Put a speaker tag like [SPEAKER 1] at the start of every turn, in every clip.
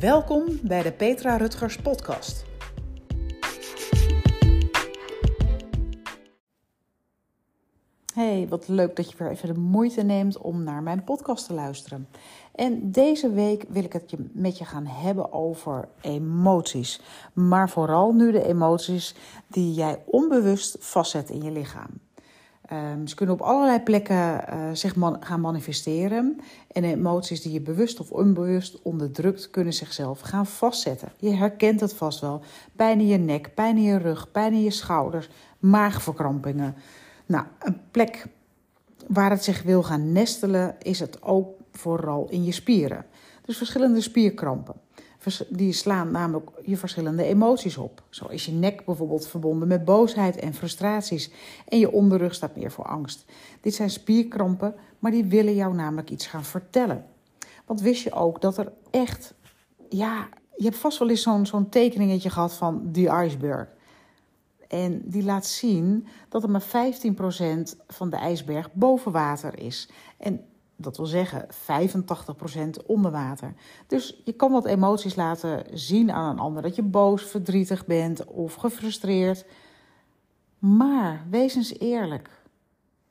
[SPEAKER 1] Welkom bij de Petra Rutgers Podcast. Hey, wat leuk dat je weer even de moeite neemt om naar mijn podcast te luisteren. En deze week wil ik het met je gaan hebben over emoties. Maar vooral nu de emoties die jij onbewust vastzet in je lichaam. Um, ze kunnen op allerlei plekken uh, zich gaan manifesteren. En emoties die je bewust of onbewust onderdrukt, kunnen zichzelf gaan vastzetten. Je herkent het vast wel. Pijn in je nek, pijn in je rug, pijn in je schouders, maagverkrampingen. Nou, een plek waar het zich wil gaan nestelen, is het ook vooral in je spieren. Dus verschillende spierkrampen. Die slaan namelijk je verschillende emoties op. Zo is je nek bijvoorbeeld verbonden met boosheid en frustraties. En je onderrug staat meer voor angst. Dit zijn spierkrampen, maar die willen jou namelijk iets gaan vertellen. Want wist je ook dat er echt, ja, je hebt vast wel eens zo'n zo'n tekeningetje gehad van die iceberg. En die laat zien dat er maar 15% van de ijsberg boven water is. En dat wil zeggen 85% onder water. Dus je kan wat emoties laten zien aan een ander. Dat je boos, verdrietig bent of gefrustreerd. Maar wees eens eerlijk.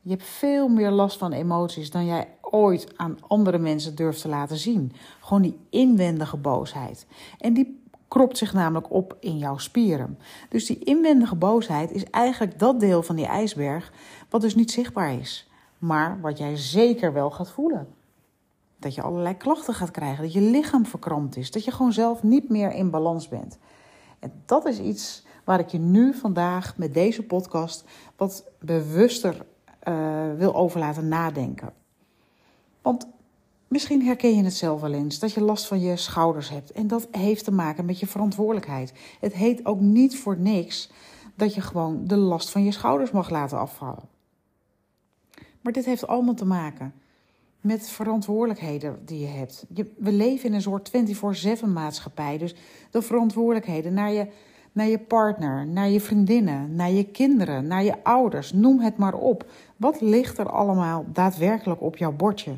[SPEAKER 1] Je hebt veel meer last van emoties dan jij ooit aan andere mensen durft te laten zien. Gewoon die inwendige boosheid. En die kropt zich namelijk op in jouw spieren. Dus die inwendige boosheid is eigenlijk dat deel van die ijsberg wat dus niet zichtbaar is maar wat jij zeker wel gaat voelen. Dat je allerlei klachten gaat krijgen, dat je lichaam verkrampt is, dat je gewoon zelf niet meer in balans bent. En dat is iets waar ik je nu vandaag met deze podcast wat bewuster uh, wil over laten nadenken. Want misschien herken je het zelf wel eens dat je last van je schouders hebt. En dat heeft te maken met je verantwoordelijkheid. Het heet ook niet voor niks dat je gewoon de last van je schouders mag laten afvallen. Maar dit heeft allemaal te maken met verantwoordelijkheden die je hebt. Je, we leven in een soort 24-7 maatschappij. Dus de verantwoordelijkheden naar je, naar je partner, naar je vriendinnen, naar je kinderen, naar je ouders. Noem het maar op. Wat ligt er allemaal daadwerkelijk op jouw bordje?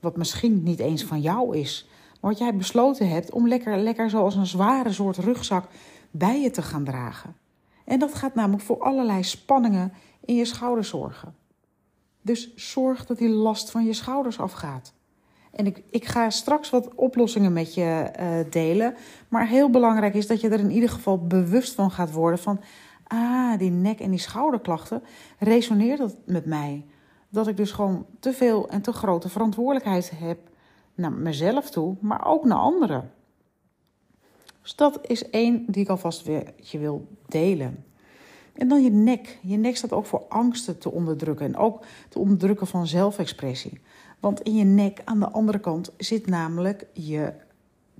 [SPEAKER 1] Wat misschien niet eens van jou is. Maar wat jij besloten hebt om lekker, lekker zoals een zware soort rugzak bij je te gaan dragen. En dat gaat namelijk voor allerlei spanningen in je schouders zorgen. Dus zorg dat die last van je schouders afgaat. En ik, ik ga straks wat oplossingen met je uh, delen. Maar heel belangrijk is dat je er in ieder geval bewust van gaat worden van... Ah, die nek- en die schouderklachten, resoneert dat met mij? Dat ik dus gewoon te veel en te grote verantwoordelijkheid heb naar mezelf toe, maar ook naar anderen. Dus dat is één die ik alvast weer je wil delen. En dan je nek. Je nek staat ook voor angsten te onderdrukken en ook te onderdrukken van zelfexpressie. Want in je nek aan de andere kant zit namelijk je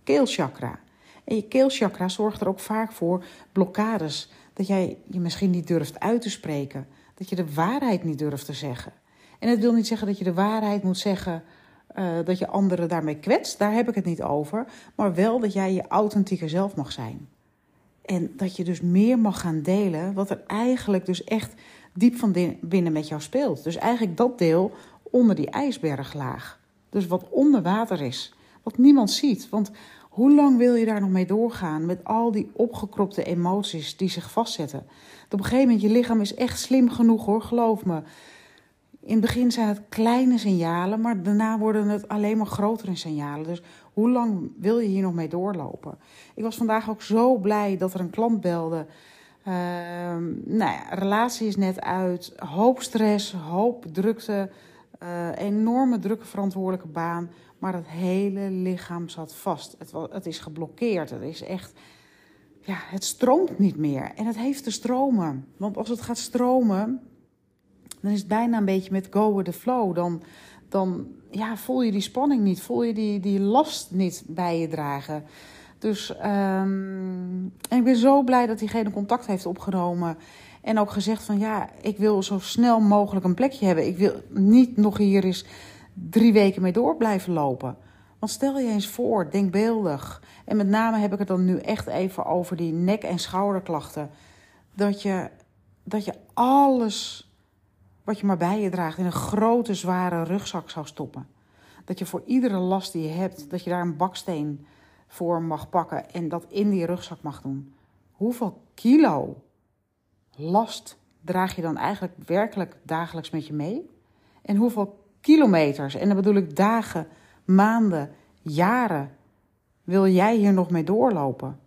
[SPEAKER 1] keelchakra. En je keelchakra zorgt er ook vaak voor blokkades. Dat jij je misschien niet durft uit te spreken. Dat je de waarheid niet durft te zeggen. En het wil niet zeggen dat je de waarheid moet zeggen. Uh, dat je anderen daarmee kwetst. Daar heb ik het niet over. Maar wel dat jij je authentieke zelf mag zijn. En dat je dus meer mag gaan delen wat er eigenlijk dus echt diep van binnen met jou speelt. Dus eigenlijk dat deel onder die ijsberglaag. Dus wat onder water is. Wat niemand ziet. Want hoe lang wil je daar nog mee doorgaan met al die opgekropte emoties die zich vastzetten? Op een gegeven moment, je lichaam is echt slim genoeg hoor, geloof me. In het begin zijn het kleine signalen, maar daarna worden het alleen maar grotere signalen. Dus hoe lang wil je hier nog mee doorlopen? Ik was vandaag ook zo blij dat er een klant belde. Uh, nou ja, relatie is net uit, hoop stress, hoop drukte, uh, enorme drukke verantwoordelijke baan. Maar het hele lichaam zat vast. Het, het is geblokkeerd. Het is echt, ja, het stroomt niet meer. En het heeft te stromen. Want als het gaat stromen, dan is het bijna een beetje met go with the flow. Dan, dan ja, voel je die spanning niet, voel je die, die last niet bij je dragen. Dus um, en ik ben zo blij dat diegene contact heeft opgenomen. En ook gezegd van ja, ik wil zo snel mogelijk een plekje hebben. Ik wil niet nog hier eens drie weken mee door blijven lopen. Want stel je eens voor, denkbeeldig. En met name heb ik het dan nu echt even over die nek- en schouderklachten. Dat je, dat je alles wat je maar bij je draagt in een grote, zware rugzak zou stoppen. Dat je voor iedere last die je hebt, dat je daar een baksteen voor mag pakken en dat in die rugzak mag doen. Hoeveel kilo last draag je dan eigenlijk werkelijk dagelijks met je mee? En hoeveel kilometers, en dan bedoel ik dagen, maanden, jaren, wil jij hier nog mee doorlopen?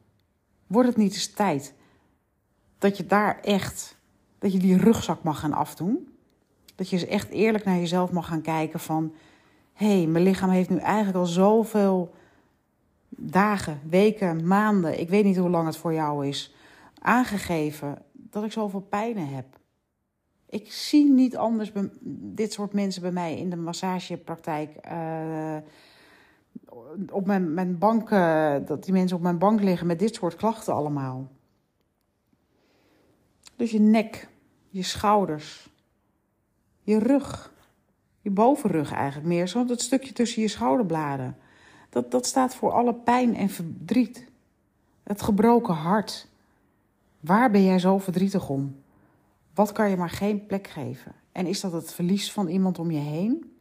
[SPEAKER 1] Wordt het niet eens tijd dat je daar echt, dat je die rugzak mag gaan afdoen? Dat je eens echt eerlijk naar jezelf mag gaan kijken van, hé, hey, mijn lichaam heeft nu eigenlijk al zoveel dagen, weken, maanden, ik weet niet hoe lang het voor jou is, aangegeven dat ik zoveel pijnen heb. Ik zie niet anders dit soort mensen bij mij in de massagepraktijk. Uh, op mijn, mijn bank, uh, dat die mensen op mijn bank liggen met dit soort klachten allemaal. Dus je nek, je schouders, je rug, je bovenrug eigenlijk meer. Zo dat stukje tussen je schouderbladen. Dat, dat staat voor alle pijn en verdriet. Het gebroken hart. Waar ben jij zo verdrietig om? Wat kan je maar geen plek geven? En is dat het verlies van iemand om je heen?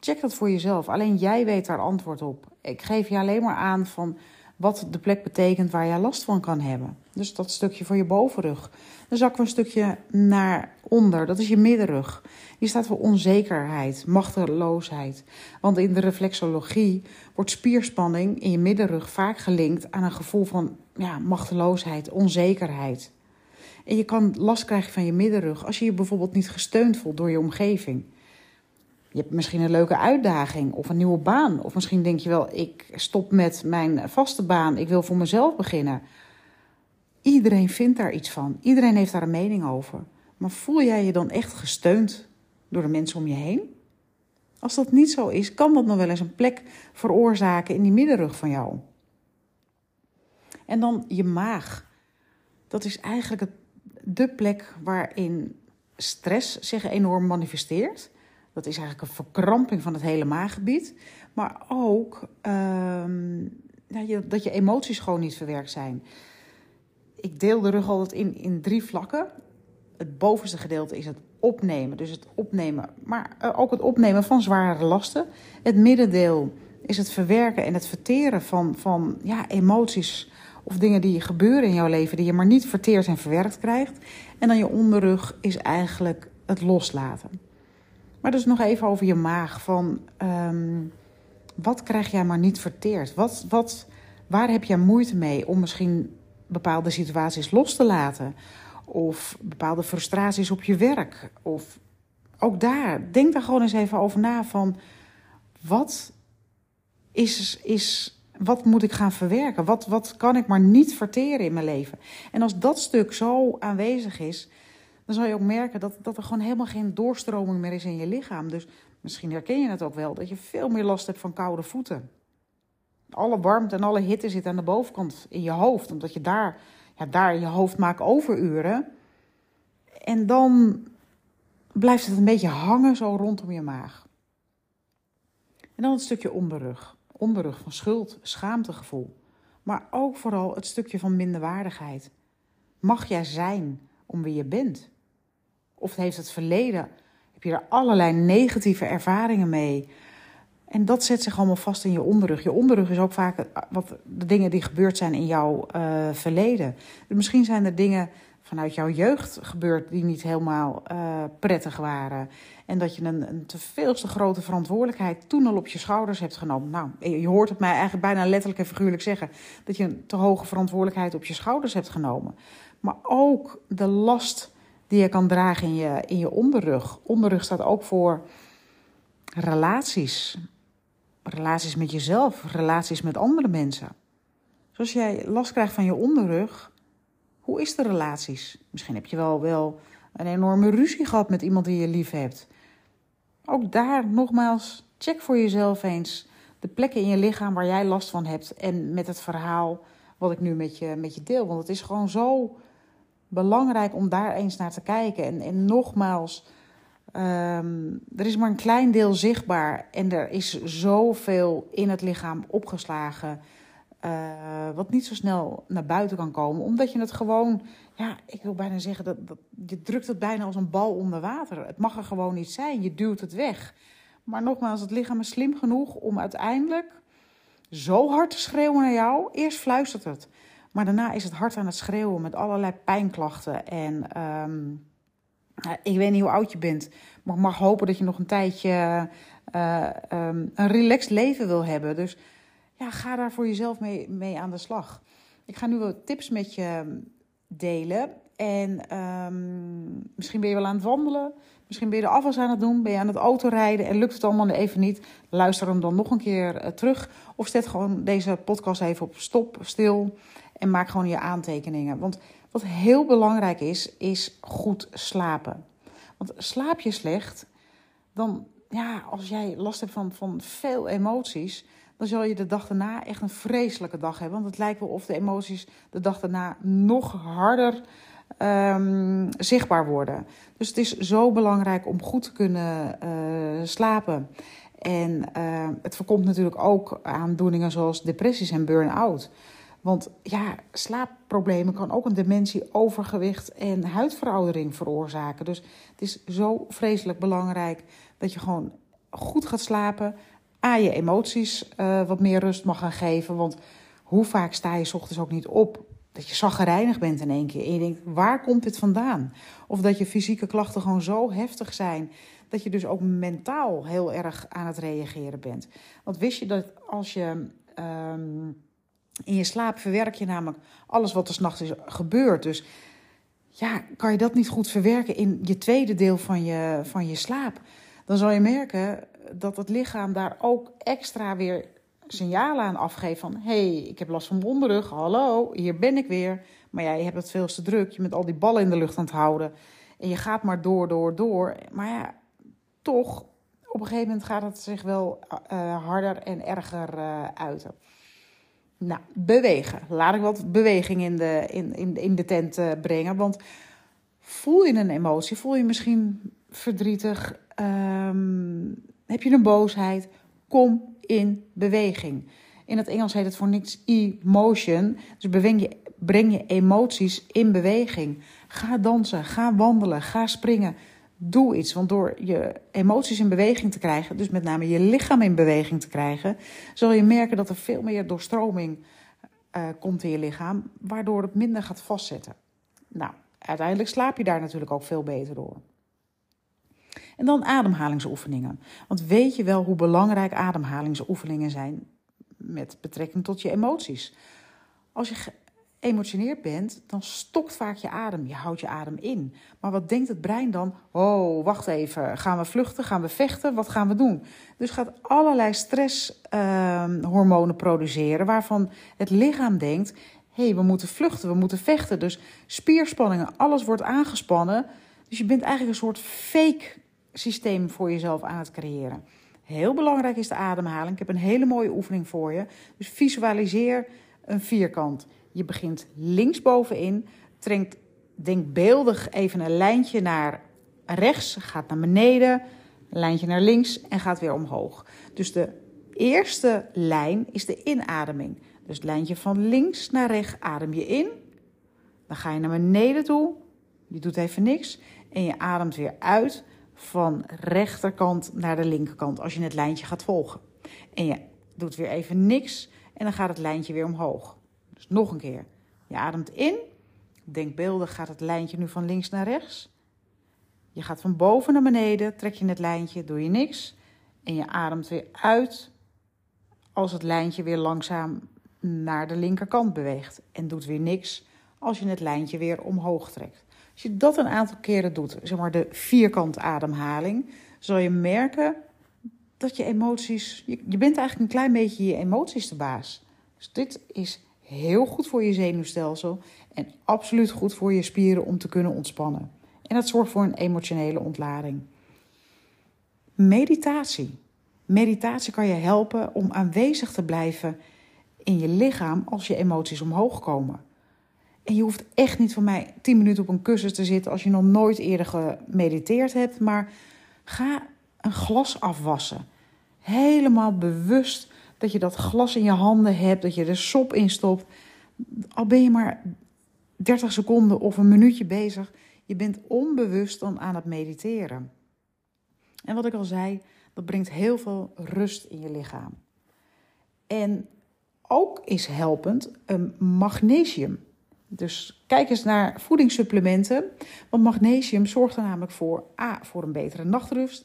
[SPEAKER 1] Check dat voor jezelf. Alleen jij weet daar antwoord op. Ik geef je alleen maar aan van wat de plek betekent waar jij last van kan hebben. Dus dat stukje voor je bovenrug. Dan zakken we een stukje naar onder. Dat is je middenrug. Die staat voor onzekerheid, machteloosheid. Want in de reflexologie wordt spierspanning in je middenrug vaak gelinkt aan een gevoel van ja, machteloosheid, onzekerheid. En je kan last krijgen van je middenrug als je je bijvoorbeeld niet gesteund voelt door je omgeving. Je hebt misschien een leuke uitdaging of een nieuwe baan. Of misschien denk je wel, ik stop met mijn vaste baan, ik wil voor mezelf beginnen. Iedereen vindt daar iets van. Iedereen heeft daar een mening over. Maar voel jij je dan echt gesteund door de mensen om je heen? Als dat niet zo is, kan dat nog wel eens een plek veroorzaken in die middenrug van jou. En dan je maag. Dat is eigenlijk de plek waarin stress zich enorm manifesteert. Dat is eigenlijk een verkramping van het hele maaggebied. Maar ook ehm, dat je emoties gewoon niet verwerkt zijn. Ik deel de rug altijd in, in drie vlakken. Het bovenste gedeelte is het opnemen. Dus het opnemen, maar eh, ook het opnemen van zware lasten. Het middendeel is het verwerken en het verteren van, van ja, emoties of dingen die gebeuren in jouw leven die je maar niet verteerd en verwerkt krijgt. En dan je onderrug is eigenlijk het loslaten. Maar dus nog even over je maag. Van, um, wat krijg jij maar niet verteerd? Wat, wat, waar heb jij moeite mee om misschien bepaalde situaties los te laten? Of bepaalde frustraties op je werk? Of ook daar, denk daar gewoon eens even over na van... Wat is, is wat moet ik gaan verwerken? Wat, wat kan ik maar niet verteren in mijn leven? En als dat stuk zo aanwezig is, dan zal je ook merken dat, dat er gewoon helemaal geen doorstroming meer is in je lichaam. Dus misschien herken je het ook wel, dat je veel meer last hebt van koude voeten. Alle warmte en alle hitte zit aan de bovenkant in je hoofd, omdat je daar, ja, daar je hoofd maakt overuren. En dan blijft het een beetje hangen zo rondom je maag. En dan het stukje onderrug. Onderrug van schuld, schaamtegevoel. Maar ook vooral het stukje van minderwaardigheid. Mag jij zijn om wie je bent? Of heeft het verleden, heb je er allerlei negatieve ervaringen mee? En dat zet zich allemaal vast in je onderrug. Je onderrug is ook vaak wat de dingen die gebeurd zijn in jouw uh, verleden. Misschien zijn er dingen vanuit jouw jeugd gebeurd die niet helemaal uh, prettig waren. En dat je een, een te veel te grote verantwoordelijkheid toen al op je schouders hebt genomen. Nou, je hoort het mij eigenlijk bijna letterlijk en figuurlijk zeggen. Dat je een te hoge verantwoordelijkheid op je schouders hebt genomen. Maar ook de last die je kan dragen in je, in je onderrug. Onderrug staat ook voor relaties. Relaties met jezelf, relaties met andere mensen. Zoals jij last krijgt van je onderrug, hoe is de relaties? Misschien heb je wel, wel een enorme ruzie gehad met iemand die je lief hebt. Ook daar nogmaals, check voor jezelf eens de plekken in je lichaam waar jij last van hebt. En met het verhaal wat ik nu met je, met je deel. Want het is gewoon zo belangrijk om daar eens naar te kijken. En, en nogmaals, um, er is maar een klein deel zichtbaar. En er is zoveel in het lichaam opgeslagen. Uh, wat niet zo snel naar buiten kan komen. Omdat je het gewoon, ja, ik wil bijna zeggen, dat, je drukt het bijna als een bal onder water. Het mag er gewoon niet zijn. Je duwt het weg. Maar nogmaals, het lichaam is slim genoeg om uiteindelijk zo hard te schreeuwen naar jou. Eerst fluistert het. Maar daarna is het hard aan het schreeuwen met allerlei pijnklachten. En ehm, ik weet niet hoe oud je bent. Maar mag hopen dat je nog een tijdje uh, um, een relaxed leven wil hebben. Dus ja, ga daar voor jezelf mee, mee aan de slag. Ik ga nu wat tips met je delen. En um, misschien ben je wel aan het wandelen. Misschien ben je de afwas aan het doen. Ben je aan het autorijden en lukt het allemaal even niet. Luister hem dan nog een keer uh, terug. Of zet gewoon deze podcast even op stop, stil. En maak gewoon je aantekeningen. Want wat heel belangrijk is, is goed slapen. Want slaap je slecht, dan ja, als jij last hebt van, van veel emoties, dan zal je de dag daarna echt een vreselijke dag hebben. Want het lijkt wel of de emoties de dag daarna nog harder um, zichtbaar worden. Dus het is zo belangrijk om goed te kunnen uh, slapen. En uh, het voorkomt natuurlijk ook aandoeningen zoals depressies en burn-out. Want ja, slaapproblemen kan ook een dementie, overgewicht en huidveroudering veroorzaken. Dus het is zo vreselijk belangrijk dat je gewoon goed gaat slapen. Aan je emoties uh, wat meer rust mag gaan geven. Want hoe vaak sta je ochtends ook niet op dat je zaggerijnig bent in één keer. En je denkt, waar komt dit vandaan? Of dat je fysieke klachten gewoon zo heftig zijn... dat je dus ook mentaal heel erg aan het reageren bent. Want wist je dat als je... Um, in je slaap verwerk je namelijk alles wat er s'nachts is gebeurd. Dus ja, kan je dat niet goed verwerken in je tweede deel van je, van je slaap, dan zal je merken dat het lichaam daar ook extra weer signalen aan afgeeft van... hey, ik heb last van mijn hallo, hier ben ik weer. Maar ja, hebt het veel te druk, je bent al die ballen in de lucht aan het houden. En je gaat maar door, door, door. Maar ja, toch, op een gegeven moment gaat het zich wel uh, harder en erger uh, uiten. Nou, bewegen. Laat ik wat beweging in de, in, in, in de tent uh, brengen. Want voel je een emotie? Voel je misschien verdrietig? Um, heb je een boosheid? Kom in beweging. In het Engels heet het voor niks emotion. Dus breng je, breng je emoties in beweging. Ga dansen, ga wandelen, ga springen. Doe iets, want door je emoties in beweging te krijgen, dus met name je lichaam in beweging te krijgen, zul je merken dat er veel meer doorstroming uh, komt in je lichaam, waardoor het minder gaat vastzetten. Nou, uiteindelijk slaap je daar natuurlijk ook veel beter door. En dan ademhalingsoefeningen. Want weet je wel hoe belangrijk ademhalingsoefeningen zijn met betrekking tot je emoties? Als je geëmotioneerd bent, dan stokt vaak je adem. Je houdt je adem in. Maar wat denkt het brein dan? Oh, wacht even. Gaan we vluchten? Gaan we vechten? Wat gaan we doen? Dus gaat allerlei stresshormonen uh, produceren, waarvan het lichaam denkt: hé, hey, we moeten vluchten, we moeten vechten. Dus spierspanningen, alles wordt aangespannen. Dus je bent eigenlijk een soort fake systeem voor jezelf aan het creëren. Heel belangrijk is de ademhaling. Ik heb een hele mooie oefening voor je. Dus visualiseer een vierkant. Je begint linksbovenin, trekt denkbeeldig even een lijntje naar rechts, gaat naar beneden, een lijntje naar links en gaat weer omhoog. Dus de eerste lijn is de inademing. Dus het lijntje van links naar rechts adem je in. Dan ga je naar beneden toe. Je doet even niks. En je ademt weer uit van rechterkant naar de linkerkant als je het lijntje gaat volgen. En je doet weer even niks en dan gaat het lijntje weer omhoog. Dus nog een keer. Je ademt in. Denkbeeldig gaat het lijntje nu van links naar rechts. Je gaat van boven naar beneden, trek je het lijntje, doe je niks. En je ademt weer uit als het lijntje weer langzaam naar de linkerkant beweegt. En doet weer niks als je het lijntje weer omhoog trekt. Als je dat een aantal keren doet, zeg maar de vierkant ademhaling, zal je merken dat je emoties. Je, je bent eigenlijk een klein beetje je emoties de baas. Dus dit is heel goed voor je zenuwstelsel en absoluut goed voor je spieren om te kunnen ontspannen. En dat zorgt voor een emotionele ontlading. Meditatie. Meditatie kan je helpen om aanwezig te blijven in je lichaam als je emoties omhoog komen. En je hoeft echt niet van mij 10 minuten op een kussen te zitten als je nog nooit eerder gemediteerd hebt. Maar ga een glas afwassen. Helemaal bewust dat je dat glas in je handen hebt, dat je er sop in stopt. Al ben je maar 30 seconden of een minuutje bezig, je bent onbewust dan aan het mediteren. En wat ik al zei, dat brengt heel veel rust in je lichaam. En ook is helpend um, magnesium. Dus kijk eens naar voedingssupplementen. Want magnesium zorgt er namelijk voor A, voor een betere nachtrust.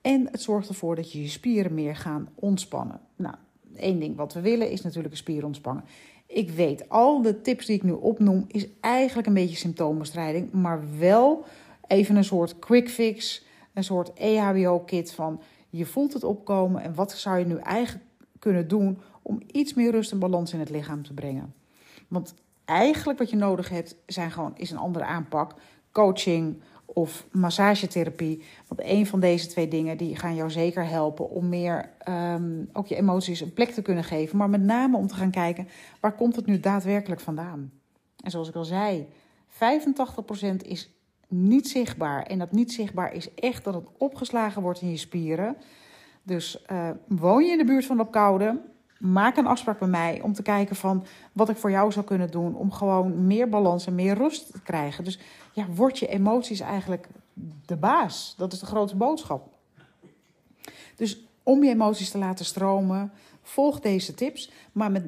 [SPEAKER 1] En het zorgt ervoor dat je je spieren meer gaan ontspannen. Nou, één ding wat we willen is natuurlijk een spier ontspannen. Ik weet, al de tips die ik nu opnoem, is eigenlijk een beetje symptoombestrijding. Maar wel even een soort quick fix, een soort EHBO-kit van je voelt het opkomen en wat zou je nu eigenlijk kunnen doen om iets meer rust en balans in het lichaam te brengen. Want eigenlijk wat je nodig hebt zijn gewoon, is een andere aanpak. Coaching of massagetherapie. Want een van deze twee dingen die gaan jou zeker helpen om meer um, ook je emoties een plek te kunnen geven. Maar met name om te gaan kijken waar komt het nu daadwerkelijk vandaan. En zoals ik al zei, 85% is niet zichtbaar. En dat niet zichtbaar is echt dat het opgeslagen wordt in je spieren. Dus uh, woon je in de buurt van op koude, maak een afspraak bij mij om te kijken van wat ik voor jou zou kunnen doen om gewoon meer balans en meer rust te krijgen. Dus ja, word je emoties eigenlijk de baas. Dat is de grote boodschap. Dus om je emoties te laten stromen, volg deze tips. Maar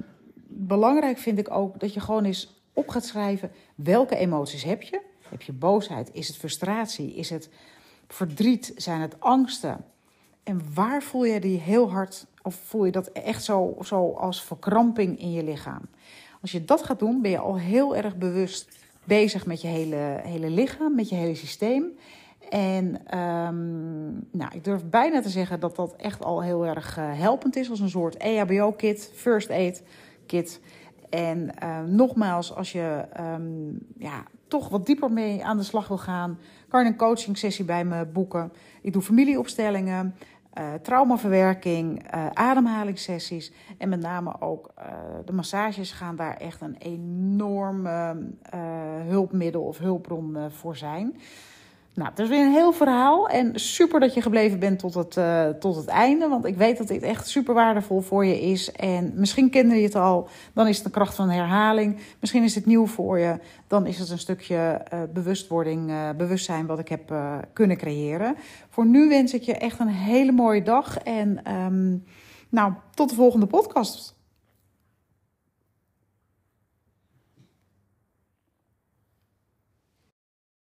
[SPEAKER 1] belangrijk vind ik ook dat je gewoon eens op gaat schrijven welke emoties heb je. Heb je boosheid? Is het frustratie? Is het verdriet? Zijn het angsten? En waar voel je die heel hard, of voel je dat echt zo, zo als verkramping in je lichaam? Als je dat gaat doen, ben je al heel erg bewust bezig met je hele, hele lichaam, met je hele systeem. En um, nou, ik durf bijna te zeggen dat dat echt al heel erg uh, helpend is als een soort EHBO-kit, first aid kit. En uh, nogmaals, als je um, ja, toch wat dieper mee aan de slag wil gaan, kan je een coaching sessie bij me boeken. Ik doe familieopstellingen, uh, traumaverwerking, uh, ademhalingssessies en met name ook uh, de massages gaan daar echt een enorme hulpmiddel of hulpbron voor zijn. Nou, het is weer een heel verhaal. En super dat je gebleven bent tot het, uh, tot het einde. Want ik weet dat dit echt super waardevol voor je is. En misschien kende je het al. Dan is het de kracht van herhaling. Misschien is het nieuw voor je. Dan is het een stukje uh, bewustwording, uh, bewustzijn wat ik heb kunnen creëren. Voor nu wens ik je echt een hele mooie dag. En um, nou, tot de volgende podcast.